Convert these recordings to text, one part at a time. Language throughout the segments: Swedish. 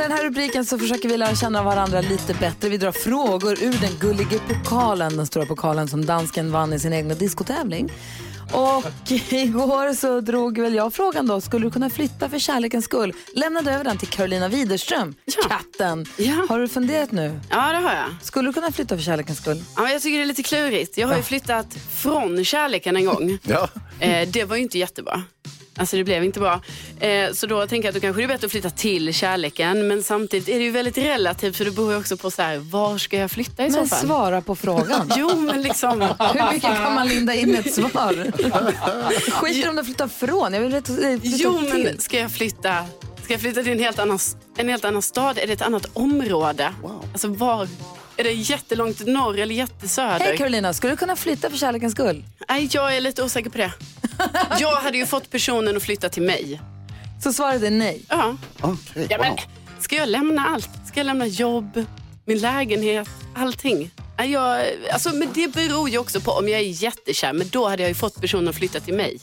Under den här rubriken så försöker vi lära känna varandra lite bättre. Vi drar frågor ur den gulliga pokalen, den stora pokalen som dansken vann i sin egna diskotävling. Och igår så drog väl jag frågan då, skulle du kunna flytta för kärlekens skull? Lämnade över den till Carolina Widerström, katten. Ja. Har du funderat nu? Ja, det har jag. Skulle du kunna flytta för kärlekens skull? Ja, men jag tycker det är lite klurigt. Jag har ju flyttat från kärleken en gång. Ja. Eh, det var ju inte jättebra. Alltså det blev inte bra. Eh, så då tänker jag att då kanske det är bättre att flytta till kärleken. Men samtidigt är det ju väldigt relativt för det beror ju också på så här, var ska jag flytta i Men så fall? svara på frågan. Jo, men liksom. Hur mycket kan man linda in ett svar? Skit i om du flyttar från. Jag vill eh, flytta Jo, till. men ska jag flytta? Ska jag flytta till en helt annan, en helt annan stad? Är det ett annat område? Alltså var? Är det jättelångt norr eller jättesöder? Hej Carolina, skulle du kunna flytta för kärlekens skull? Nej, jag är lite osäker på det. Jag hade ju fått personen att flytta till mig. Så svaret är nej. Ja. Okej, ja men, wow. ska jag lämna allt? Ska jag lämna jobb, min lägenhet, allting? Jag, alltså, men det beror ju också på om jag är jättekär. Men då hade jag ju fått personen att flytta till mig.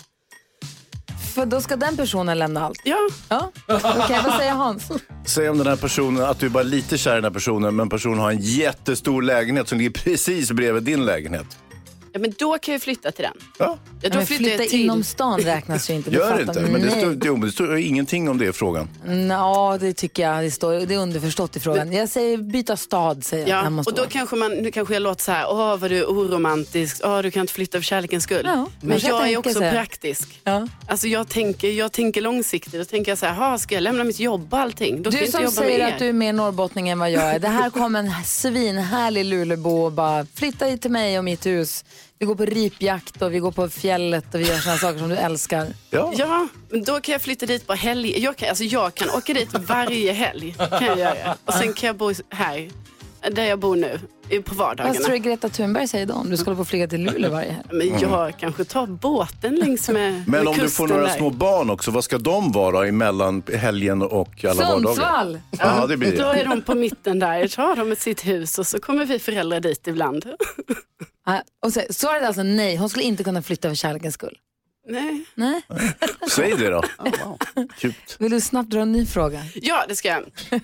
För då ska den personen lämna allt. Ja, Ja, okej, vad säger Hans? Säg om den här personen, att du är bara lite kär i den här personen, men personen har en jättestor lägenhet som ligger precis bredvid din lägenhet. Ja men då kan jag flytta till den. Ja, Ja, då Men flyttar flytta till... inom stan räknas ju inte. du gör fattar. inte. Men det Nej. står, men det står ingenting om det i frågan. Ja, det tycker jag. Det, står, det är underförstått i frågan. Jag säger byta stad, säger jag. Ja, hos och då kanske man, nu kanske jag låter så här, åh vad du är oromantisk, åh du kan inte flytta för kärlekens skull. Ja, men kanske jag är tänker också så här. praktisk. Ja. Alltså jag tänker, jag tänker långsiktigt. Då tänker jag så här, "Ha, ska jag lämna mitt jobb och allting? Då kan jag Du inte som jobba säger er. att du är mer norrbottning än vad jag är. Det här kom en svinhärlig Luleåbo och bara flytta hit till mig och mitt hus. Vi går på ripjakt och vi går på fjället och vi gör sådana saker som du älskar. Ja. Ja, men då kan jag flytta dit på helg. Jag kan, alltså jag kan åka dit varje helg. Kan jag göra. Och sen kan jag bo här, där jag bor nu, på Vad tror du vardagarna. Greta Thunberg säger då om du skulle få flyga till Luleå varje helg? Men jag kanske tar båten längs med, Mm. Men med om du får några där. små barn också, vad ska de vara emellan helgen och alla vardagar? Sundsvall! Ja, det blir Då är de på mitten där, jag tar dem ett sitt hus och så kommer vi föräldrar dit ibland. Ah, och så, svaret är alltså nej, hon skulle inte kunna flytta för kärlekens skull. Nej. Nej. Säg det då. Cute. Vill du snabbt dra en ny fråga? Ja, det ska jag.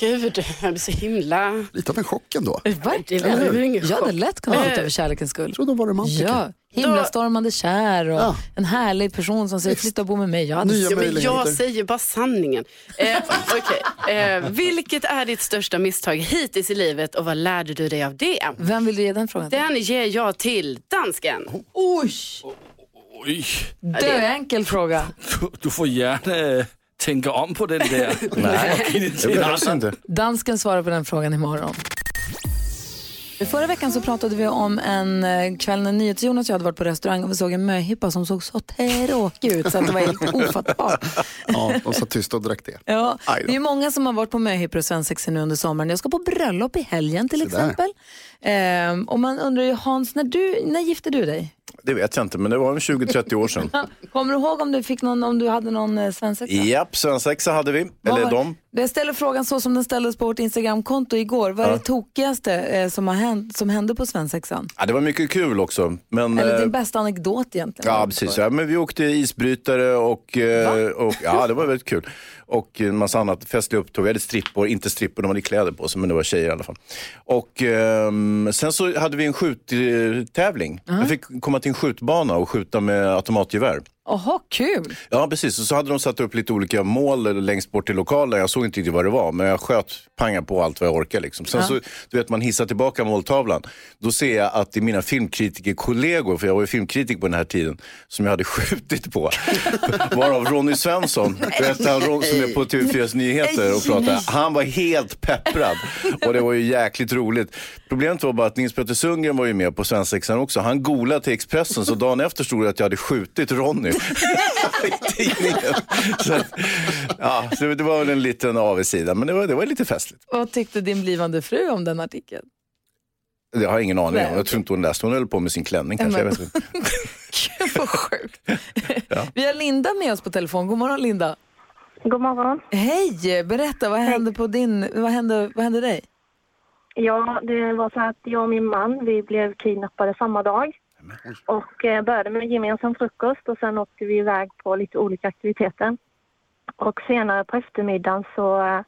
Gud, jag blir så himla... Lite av en chock ändå. Det är väl ingen Jag hade lätt kunnat flytta för kärlekens skull. Jag trodde de var romantiker. Ja, himlastormande kär och Ja. en härlig person som säger flytta och bo med mig. Jag hade Ja, men jag säger bara sanningen. Eh, okej. eh, vilket är ditt största misstag hittills i livet och vad lärde du dig av det? Vem vill du ge den frågan till? Den ger jag till dansken. Oj! Oj, Döenkel fråga. du, får gärna eh, tänka om på den där. Nej, det behövs inte. Dansken svarar på den frågan imorgon. Förra veckan så pratade vi om en eh, kväll när NyhetsJonas och jag hade varit på restaurang och vi såg en möhippa som såg så tråkig ut så att det var helt ofattbart. Ja, de satt tysta och drack det. Ja, det är många som har varit på möhippor och svensexor nu under sommaren. Jag ska på bröllop i helgen till exempel. Ehm, och man undrar ju Hans, när, du, när gifte du dig? Det vet jag inte, men det var 20-30 år sedan. Kommer du ihåg om du, fick någon, om du hade någon eh, svensexa? Japp, svensexa hade vi. Vad Eller var- de. Jag ställer frågan så som den ställdes på vårt Instagramkonto igår. Vad är Ja. det tokigaste eh, som, har hänt, som hände på svensexan? Ja, det var mycket kul också. Men, Eller eh, din bästa anekdot egentligen? Ja, precis. Ja, men vi åkte isbrytare och, eh, och ja, det var väldigt kul. Och en massa annat festliga upptåg. Vi hade strippor, inte strippor, de hade kläder på sig, men det var tjejer i alla fall. Och ehm, sen så hade vi en skjuttävling. Jag fick komma till en skjutbana och skjuta med automatgevär. Jaha, kul. Ja, precis. Och så hade de satt upp lite olika mål längst bort i lokalen. Jag såg inte riktigt vad det var, men jag sköt panga på allt vad jag orkade. Liksom. Sen så, du vet, man hissar tillbaka måltavlan. Då ser jag att det är mina filmkritikerkollegor, för jag var ju filmkritiker på den här tiden, som jag hade skjutit på. Varav Ronny Svensson, vet han som är på TV4s nyheter och pratar, han var helt pepprad. Och det var ju jäkligt roligt. Problemet var bara att Nils Petter Sundgren var ju med på svensexan också. Han golade till Expressen, så dagen efter stod det att jag hade skjutit Ronny i tidningen. Så, ja, så det var väl en liten avigsida, men det var, det var lite festligt. Vad tyckte din blivande fru om den artikeln? Det har jag ingen aning Nej, om. Jag tror inte hon läste. Hon höll på med sin klänning kanske. Jag vet inte. Gud vad sjukt. Vi har Linda med oss på telefon. God morgon Linda. God morgon. Hej, berätta vad hände på din, vad hände, vad hände dig? Ja, det var så att jag och min man, vi blev kidnappade samma dag. Och eh, började med gemensam frukost och sen åkte vi iväg på lite olika aktiviteter. Och senare på eftermiddagen så eh,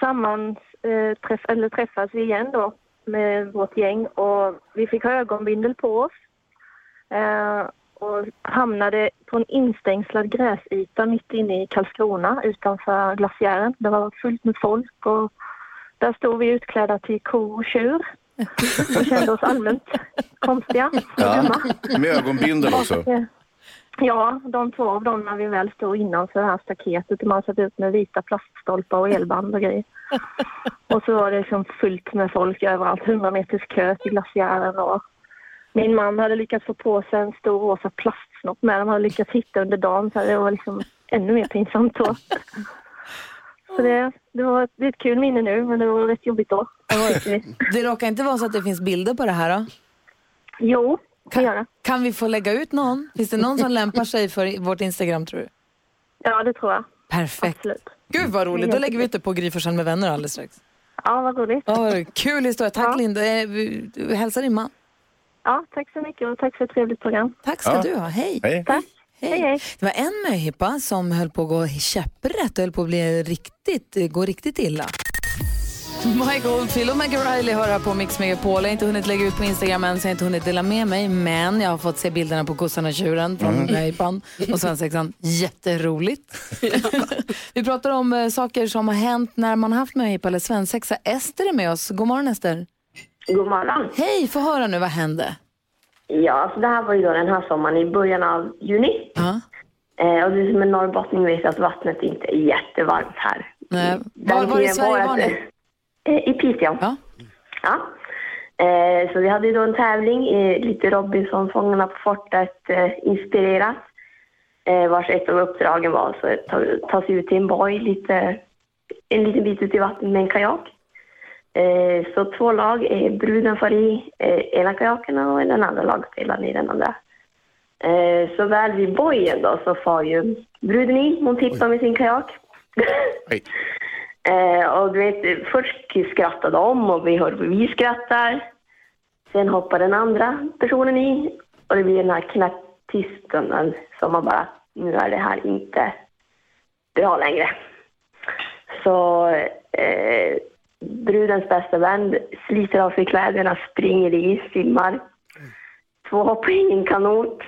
sammans, eh, träff, eller träffas vi igen då med vårt gäng och vi fick ha ögonbindel på oss. Eh, och hamnade på en instängslad gräsyta mitt inne i Karlskrona utanför glaciären. Det var fullt med folk och där stod vi utklädda till ko och tjur och kände oss allmänt konstiga Ja. Med ögonbindel också. Eh, Ja, de två av dem när vi väl stod innanför det här staketet och man satt ut med vita plaststolpar och elband och grejer. Och så var det liksom fullt med folk överallt, 100 meters kö till glaciären och min man hade lyckats få på sig en stor rosa plastsnopp med. De hade lyckats hitta under dagen så det var liksom ännu mer pinsamt då. Så det, det var det är ett kul minne nu men det var rätt jobbigt då. Det råkar inte vara så att det finns bilder på det här då? Jo, det gör det. Kan vi få lägga ut någon? Finns det någon som lämpar sig för vårt Instagram tror du? Ja, det tror jag. Perfekt. Absolut. Gud vad roligt, då lägger vi ut det på Gry med vänner alldeles strax. Ja, vad roligt. Ja, kul historia, tack Ja. Linda. Eh, Hälsa din man. Ja, tack så mycket och tack för ett trevligt program. Tack ska Ja. du ha, hej. Hej. Tack. Hej, hej. Det var en möhippa som höll på att gå käpprätt och höll på att bli riktigt, gå riktigt illa. Mike Oldfield och Maggie Riley hör här på Mix Megapol. Jag har inte hunnit lägga ut på Instagram än, så jag har inte hunnit dela med mig. Men jag har fått se bilderna på kossan och tjuren från möhippan och svensexan. Jätteroligt. Vi pratar om eh, saker som har hänt när man har haft möhippa eller svensexa. Ester är med oss. God morgon Ester. God morgon. Hej, få höra nu, vad hände? Ja, alltså det här var ju då den här sommaren i början av juni. Ja. Eh, och du som är norrbottning vet att vattnet inte är jättevarmt här. Nej, var, var i Sverige var ni? Eh, I Piteå. Ja. Ja. Eh, så vi hade ju då en tävling, eh, lite Robinson, Fångarna på fortet, eh, inspirerat. Eh, vars ett av uppdragen var så att ta, ta sig ut till en boj, lite, en liten bit ut i vattnet med en kajak. Eh, så två lag, bruden får i eh, ena kajaken och den andra lagspelaren i den andra. Eh, så väl vid bojen då så far ju bruden i, hon tippar med sin kajak. Och du vet, först skrattar de och vi hör hur vi skrattar. Sen hoppar den andra personen i och det blir den här knäpptysten som man bara, nu är det här inte bra längre. Så eh, brudens bästa vän sliter av sig kläderna, springer i, simmar. Två hoppar in i en kanot.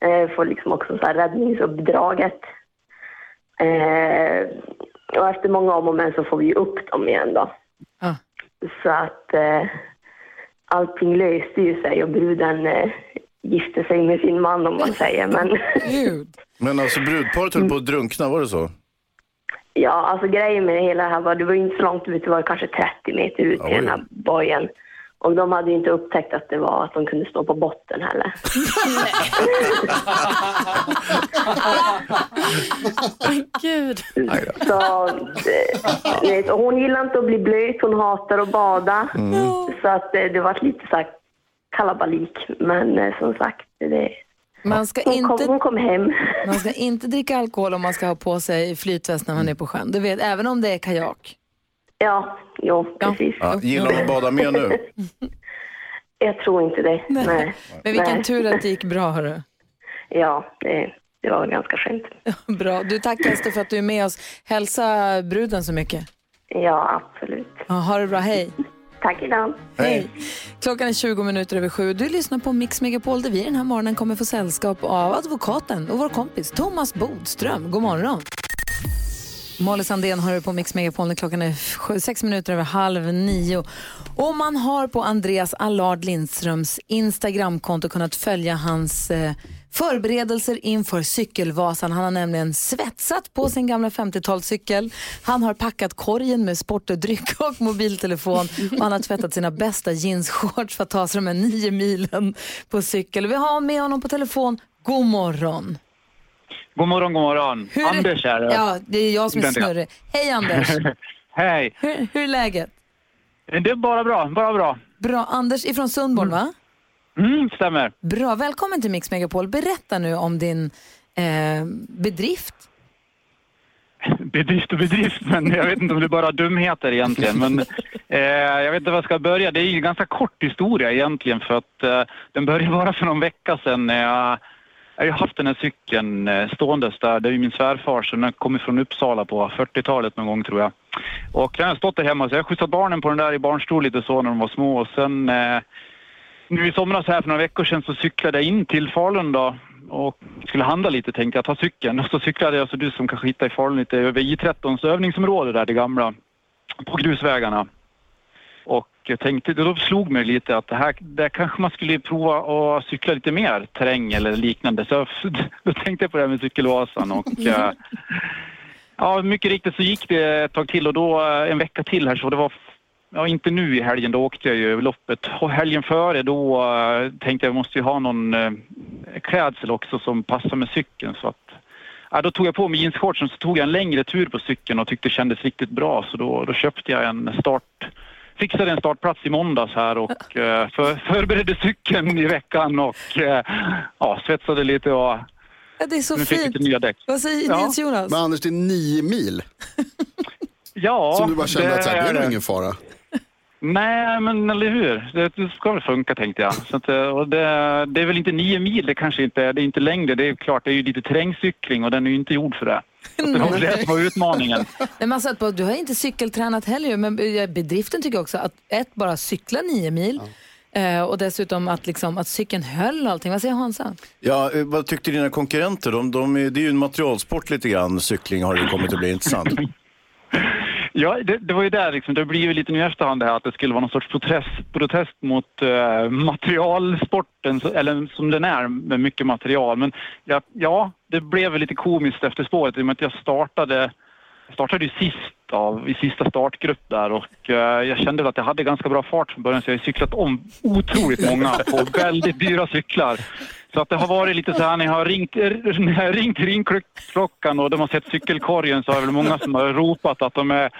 Eh, får liksom också så här räddningsuppdraget. Eh, och efter många om och men så får vi upp dem igen då. Ja. Så att eh, allting löste ju sig och bruden eh, gifte sig med sin man om man säger. Men. Men alltså brudparet höll på att drunkna, var det så? Ja, alltså grejen med det hela här var, det var ju inte så långt ut, det var kanske 30 meter ut till den här bojen. Och de hade ju inte upptäckt att det var att de kunde stå på botten heller. Gud. Så, eh, vet, och hon gillar inte att bli blöt, hon hatar att bada. Så att eh, det var lite så här kalabalik. Men eh, som sagt, det, Man ska, hon, kom, inte, hon kom hem. man ska inte dricka alkohol om man ska ha på sig flytväst när man är på sjön. Du vet, även om det är kajak. Ja, jo, precis. Ja, gillar hon att bada mer nu? Jag tror inte det. Nej. Men vilken Nej. tur att det gick bra, hörru. Ja, det, det var ganska skönt. Bra. Du, tack Ester för att du är med oss. Hälsa bruden så mycket. Ja, absolut. Ja, ha det bra, hej. Tack idag. Hej. Klockan är 20 minuter över sju. Du lyssnar på Mix Megapol där vi den här morgonen kommer få sällskap av advokaten och vår kompis Thomas Bodström. God morgon. Molly Sandén har du på Mix Megapol när klockan är sju- sex minuter över halv nio. Och man har på Andreas Allard Lindströms Instagramkonto kunnat följa hans eh, förberedelser inför cykelvasan. Han har nämligen svetsat på sin gamla 50-talscykel. Han har packat korgen med sportdryck och mobiltelefon och han har tvättat sina bästa jeansshorts för att ta sig de här nio milen på cykel. Vi har med honom på telefon. God morgon. God morgon, god morgon. Hur Anders här. Ja, det är jag som är snurrig. Hej Anders. Hej. Hur, hur är läget? Det är bara bra, bara bra. Bra. Anders ifrån Sundborn va? Mm, stämmer. Bra. Välkommen till Mix Megapol. Berätta nu om din eh, bedrift. Bedrift och bedrift, men jag vet inte om det är bara dumheter egentligen. Men eh, jag vet inte var jag ska börja. Det är en ganska kort historia egentligen för att eh, den började bara för någon vecka sedan. när Jag, jag har ju haft den här cykeln eh, ståendes där. Det är ju min svärfar så den kommer från Uppsala på 40-talet någon gång tror jag. Och den har stått där hemma så jag har skjutsat barnen på den där i barnstol lite så när de var små och sen eh, nu i somras här för några veckor sedan så cyklade jag in till Falun då och skulle handla lite tänkte jag ta cykeln och så cyklade jag så du som kanske hittar i Falun lite över I13s övningsområde där det gamla på grusvägarna. Och jag tänkte, då slog mig lite att det här, där kanske man skulle prova att cykla lite mer terräng eller liknande. Så då tänkte jag på det här med cykelvasan och eh, ja, mycket riktigt så gick det ett tag till och då eh, en vecka till här så det var Ja, inte nu i helgen, då åkte jag ju loppet. Och helgen före då eh, tänkte jag jag måste ju ha någon eh, klädsel också som passar med cykeln. Så att, ja, då tog jag på mig jeansshortsen så tog jag en längre tur på cykeln och tyckte det kändes riktigt bra. Så då, då köpte jag en start, fixade en startplats i måndags här och för, förberedde cykeln i veckan och ja, svetsade lite och Ja, det är så nu fick fint. lite nya däck. Vad säger Ja. Nils Jonas? Men Anders, det är nio mil Ja, som du bara kände att så här, det är nog ingen fara. Nej, men eller hur? Det, det ska väl funka tänkte jag. Så att, eh, och det, det är väl inte nio mil, det kanske inte är. Det är inte längre. Det är klart, det är ju lite terrängcykling och den är ju inte gjord för det. Så det var det som var utmaningen. Men man satt på, du har inte cykeltränat heller men bedriften tycker jag också att ett, bara cykla nio mil eh, och dessutom att, liksom, att cykeln höll och allting. Vad säger Hansa? Ja, eh, vad tyckte dina konkurrenter? De, de, är- det är ju en materialsport lite grann, cykling har det kommit att bli, inte sant? Ja, det, det var ju där liksom, det blir ju lite nu i efterhand det här att det skulle vara någon sorts protest, protest mot eh, materialsporten, så- eller som den är med mycket material. Men ja, ja, det blev väl lite komiskt efter spåret i och med att jag startade, startade ju sist av, i sista startgrupp där och eh, jag kände att jag hade ganska bra fart från början så jag har cyklat om otroligt många på väldigt dyra cyklar. Så att det har varit lite så här när jag har ringt, när jag har ringt ringklockan och de har sett cykelkorgen så är det väl många som har ropat att de är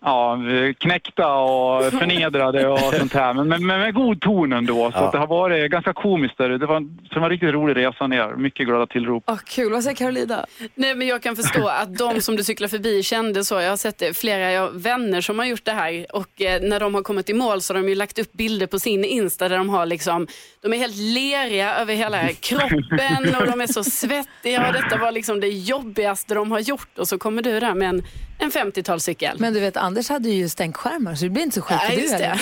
ja, knäckta och förnedrade och sånt här. Men, men, men med god ton ändå. Så Ja. att det har varit ganska komiskt där. Det var, en- det var en riktigt rolig resa ner. Mycket glada tillrop. Oh, kul, vad säger Carolina? Nej, men jag kan förstå att de som du cyklar förbi kände så. Jag har sett det, flera jag, vänner som har gjort det här och eh, när de har kommit i mål så har de ju lagt upp bilder på sin Insta där de har liksom, de är helt leriga över hela kroppen och de är så svettiga och detta var liksom det jobbigaste de har gjort och så kommer du där med en, en 50-talscykel. Men du vet, Anders hade ju stänkskärmar så det blir inte så sjukt du just det.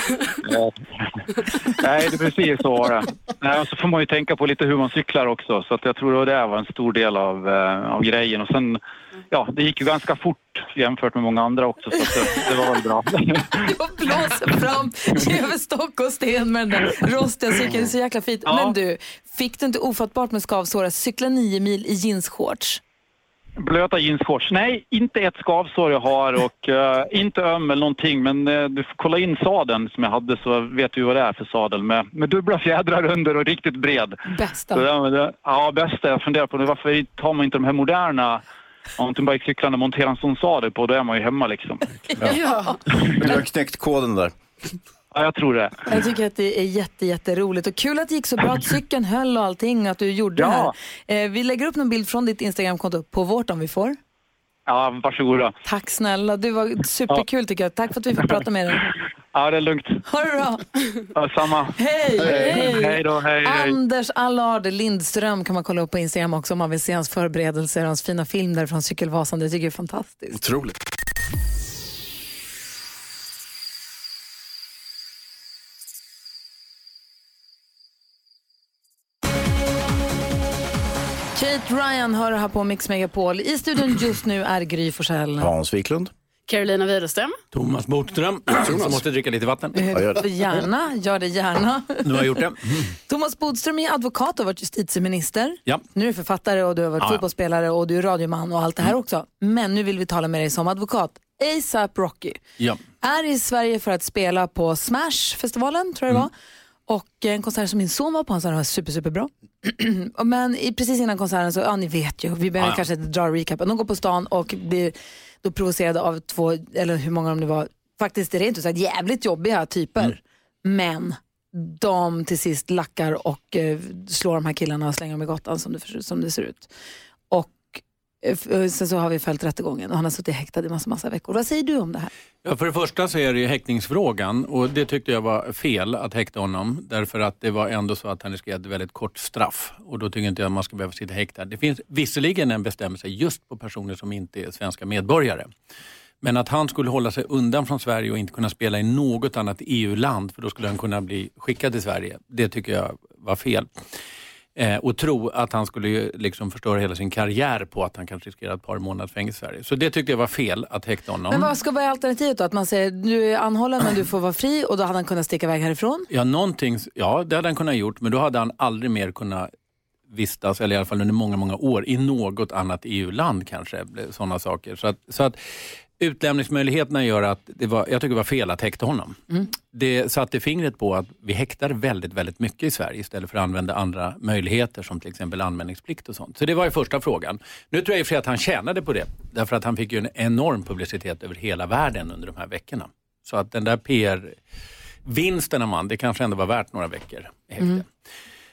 Nej, det är precis så var det. Nej, och så får man ju tänka på lite hur man cyklar också. Så att jag tror att det var en stor del av, eh, av grejen. Och sen, ja, det gick ju ganska fort jämfört med många andra också. Så det, det var väl bra. Och blåser fram över stock och sten med den där rostiga cykeln. Det är så jäkla fint. Ja. Men du, fick du inte ofattbart med skavsår att cykla nio mil i jeansshorts? Blöta jeansshorts. Nej, inte ett skavsår jag har och eh, inte öm eller någonting. Men eh, du får kolla in sadeln som jag hade så vet du vad det är för sadel med, med dubbla fjädrar under och riktigt bred. Bästa. Så det, ja, bästa. Jag funderar på det. Varför tar man inte de här moderna mountainbikecyklande och monterar en sån sadel på? Då är man ju hemma liksom. Ja. Du har knäckt koden där. Ja, jag tror det. Jag tycker att det är jätte, jätteroligt och kul att det gick så bra, att cykeln höll och allting, att du gjorde Ja. det här. Eh, vi lägger upp någon bild från ditt Instagramkonto på vårt om vi får. Ja, varsågoda. Tack snälla, du var superkul tycker jag. Tack för att vi fick prata med dig. Ja, det är lugnt. Ha det bra. Ja, samma. Hej! Hej! Hej då, hej, hej. Anders Allard Lindström kan man kolla upp på Instagram också om man vill se hans förberedelser och hans fina film där från Cykelvasan. Det tycker jag är fantastiskt. Otroligt. Ryan hör här på Mix Megapol. I studion just nu är Gry Forssell. Hans Wiklund. Carolina Widerström. Thomas Bodström, som måste dricka lite vatten. Gärna, gör det gärna. Nu har jag gjort det. Thomas Bodström är advokat och har varit justitieminister. Ja. Nu är du författare och du har varit Ja, fotbollsspelare och du är radioman och allt det här också. Men nu vill vi tala med dig som advokat. ASAP Rocky Ja. är i Sverige för att spela på Smash-festivalen, tror jag det var. Och en konsert som min son var på, han sa den var super, superbra. Men i, precis innan konserten så, ja ni vet ju, vi behöver Ja, ja. kanske inte dra recapen. De går på stan och blir då provocerade av två, eller hur många de nu var, faktiskt rent ut sagt jävligt jobbiga typer. Men de till sist lackar och eh, slår de här killarna och slänger dem i gatan som det, som det ser ut. Och Eh, eh, sen så har vi följt rättegången och han har suttit häktad i massa, massa veckor. Vad säger du om det här? Ja, för det första så är det ju häktningsfrågan och det tyckte jag var fel att häkta honom därför att det var ändå så att han riskerade ett väldigt kort straff och då tycker inte jag att man ska behöva sitta häktad. Det finns visserligen en bestämmelse just på personer som inte är svenska medborgare. Men att han skulle hålla sig undan från Sverige och inte kunna spela i något annat EU-land för då skulle han kunna bli skickad till Sverige. Det tycker jag var fel. Eh, och tro att han skulle liksom förstöra hela sin karriär på att han kanske riskerar ett par månaders fängelse i Sverige. Så det tyckte jag var fel att häkta honom. Men vad ska vara alternativet då? Att man säger du är anhållen men du får vara fri och då hade han kunnat sticka iväg härifrån? Ja, någonting, ja, det hade han kunnat gjort, men då hade han aldrig mer kunnat vistas, eller i alla fall under många, många år, i något annat EU-land kanske. Sådana saker. Så att, så att utlämningsmöjligheterna gör att det var, jag tycker det var fel att häkta honom. Det satte fingret på att vi häktar väldigt, väldigt mycket i Sverige istället för att använda andra möjligheter som till exempel anmälningsplikt och sånt. Så det var ju första frågan. Nu tror jag i och för sig att han tjänade på det, därför att han fick ju en enorm publicitet över hela världen under de här veckorna. Så att den där PR-vinsten man, det kanske ändå var värt några veckor i häkte.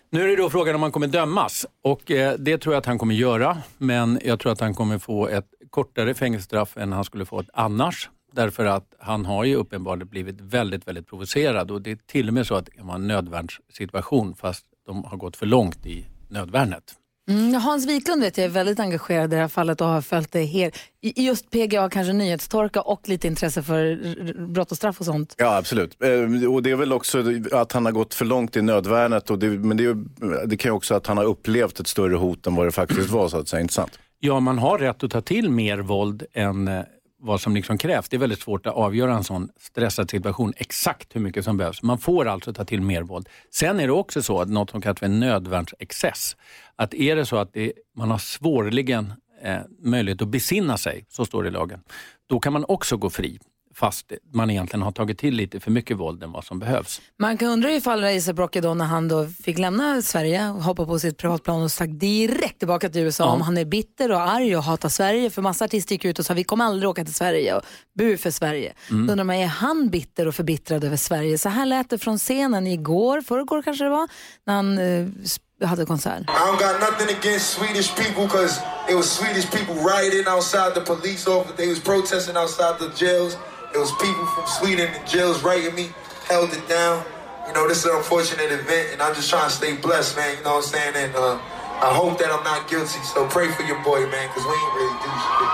Nu är det då frågan om han kommer dömas och eh, det tror jag att han kommer göra. Men jag tror att han kommer få ett kortare fängelsestraff än han skulle få ett annars. Därför att han har ju uppenbarligen blivit väldigt, väldigt provocerad och det är till och med så att det var en nödvärnssituation fast de har gått för långt i nödvärnet. Mm, Hans Wiklund vet jag är väldigt engagerad i det här fallet och har följt det helt. I just PGA kanske nyhetstorka och lite intresse för brott och straff och sånt. Ja, absolut. Eh, Och det är väl också att han har gått för långt i nödvärnet. Och det, men det, det kan ju också att han har upplevt ett större hot än vad det faktiskt var, så att säga. Inte sant? Ja, man har rätt att ta till mer våld än eh, vad som liksom krävs. Det är väldigt svårt att avgöra en sån stressad situation exakt hur mycket som behövs. Man får alltså ta till mer våld. Sen är det också så att något som kallas för nödvärnsexcess. Att är det så att det, man har svårligen eh, möjlighet att besinna sig, så står det i lagen, då kan man också gå fri fast man egentligen har tagit till lite för mycket våld än vad som behövs. Man kan undra ifall Raisa Brocke då när han då fick lämna Sverige och hoppa på sitt privatplan och stack direkt tillbaka till USA om han är bitter och arg och hatar Sverige. För massa artister gick ut och sa vi kommer aldrig åka till Sverige och bu för Sverige. Mm. Då undrar man, är han bitter och förbittrad över Sverige? Så här lät det från scenen igår, förrgår kanske det var, när han eh, hade konsert. I don't got nothing against Swedish people because it was Swedish people rioting outside the police office. They was protesting outside the jails. It was people from Sweden in jails writing me, held it down. You know, this is an unfortunate event, and I'm just trying to stay blessed, man. You know what I'm saying? And uh, I hope that I'm not guilty. So pray for your boy, man, because we ain't really do shit.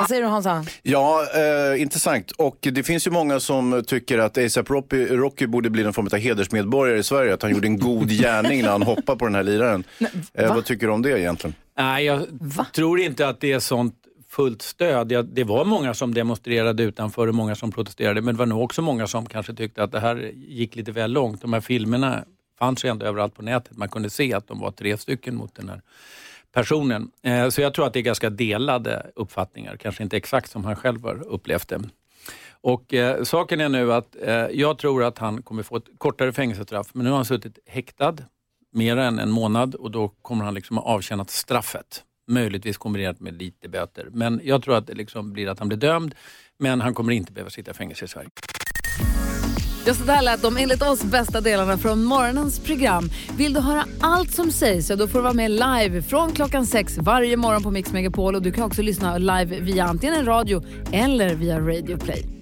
Vad säger du Hansa? Ja, eh, intressant. Och det finns ju många som tycker att ASAP Rocky, Rocky borde bli någon form av hedersmedborgare i Sverige. Att han gjorde en god gärning när han hoppade på den här liraren. Eh, vad tycker du om det egentligen? Nej, jag tror inte att det är sånt fullt stöd. Ja, det var många som demonstrerade utanför och många som protesterade men det var nog också många som kanske tyckte att det här gick lite väl långt. De här filmerna fanns ju ändå överallt på nätet. Man kunde se att de var tre stycken mot den här personen. Eh, Så jag tror att det är ganska delade uppfattningar, kanske inte exakt som han själv har upplevt det. Och eh, Saken är nu att eh, jag tror att han kommer få ett kortare fängelsestraff, men nu har han suttit häktad mer än en månad och då kommer han liksom ha avtjänat straffet. Möjligtvis kombinerat med lite böter. Men jag tror att det liksom blir att han blir dömd, men han kommer inte behöva sitta i fängelse i Sverige. Just det där lät de enligt oss bästa delarna från morgonens program. Vill du höra allt som sägs så då får du vara med live från klockan sex varje morgon på Mix Megapol och du kan också lyssna live via antingen en radio eller via Radio Play.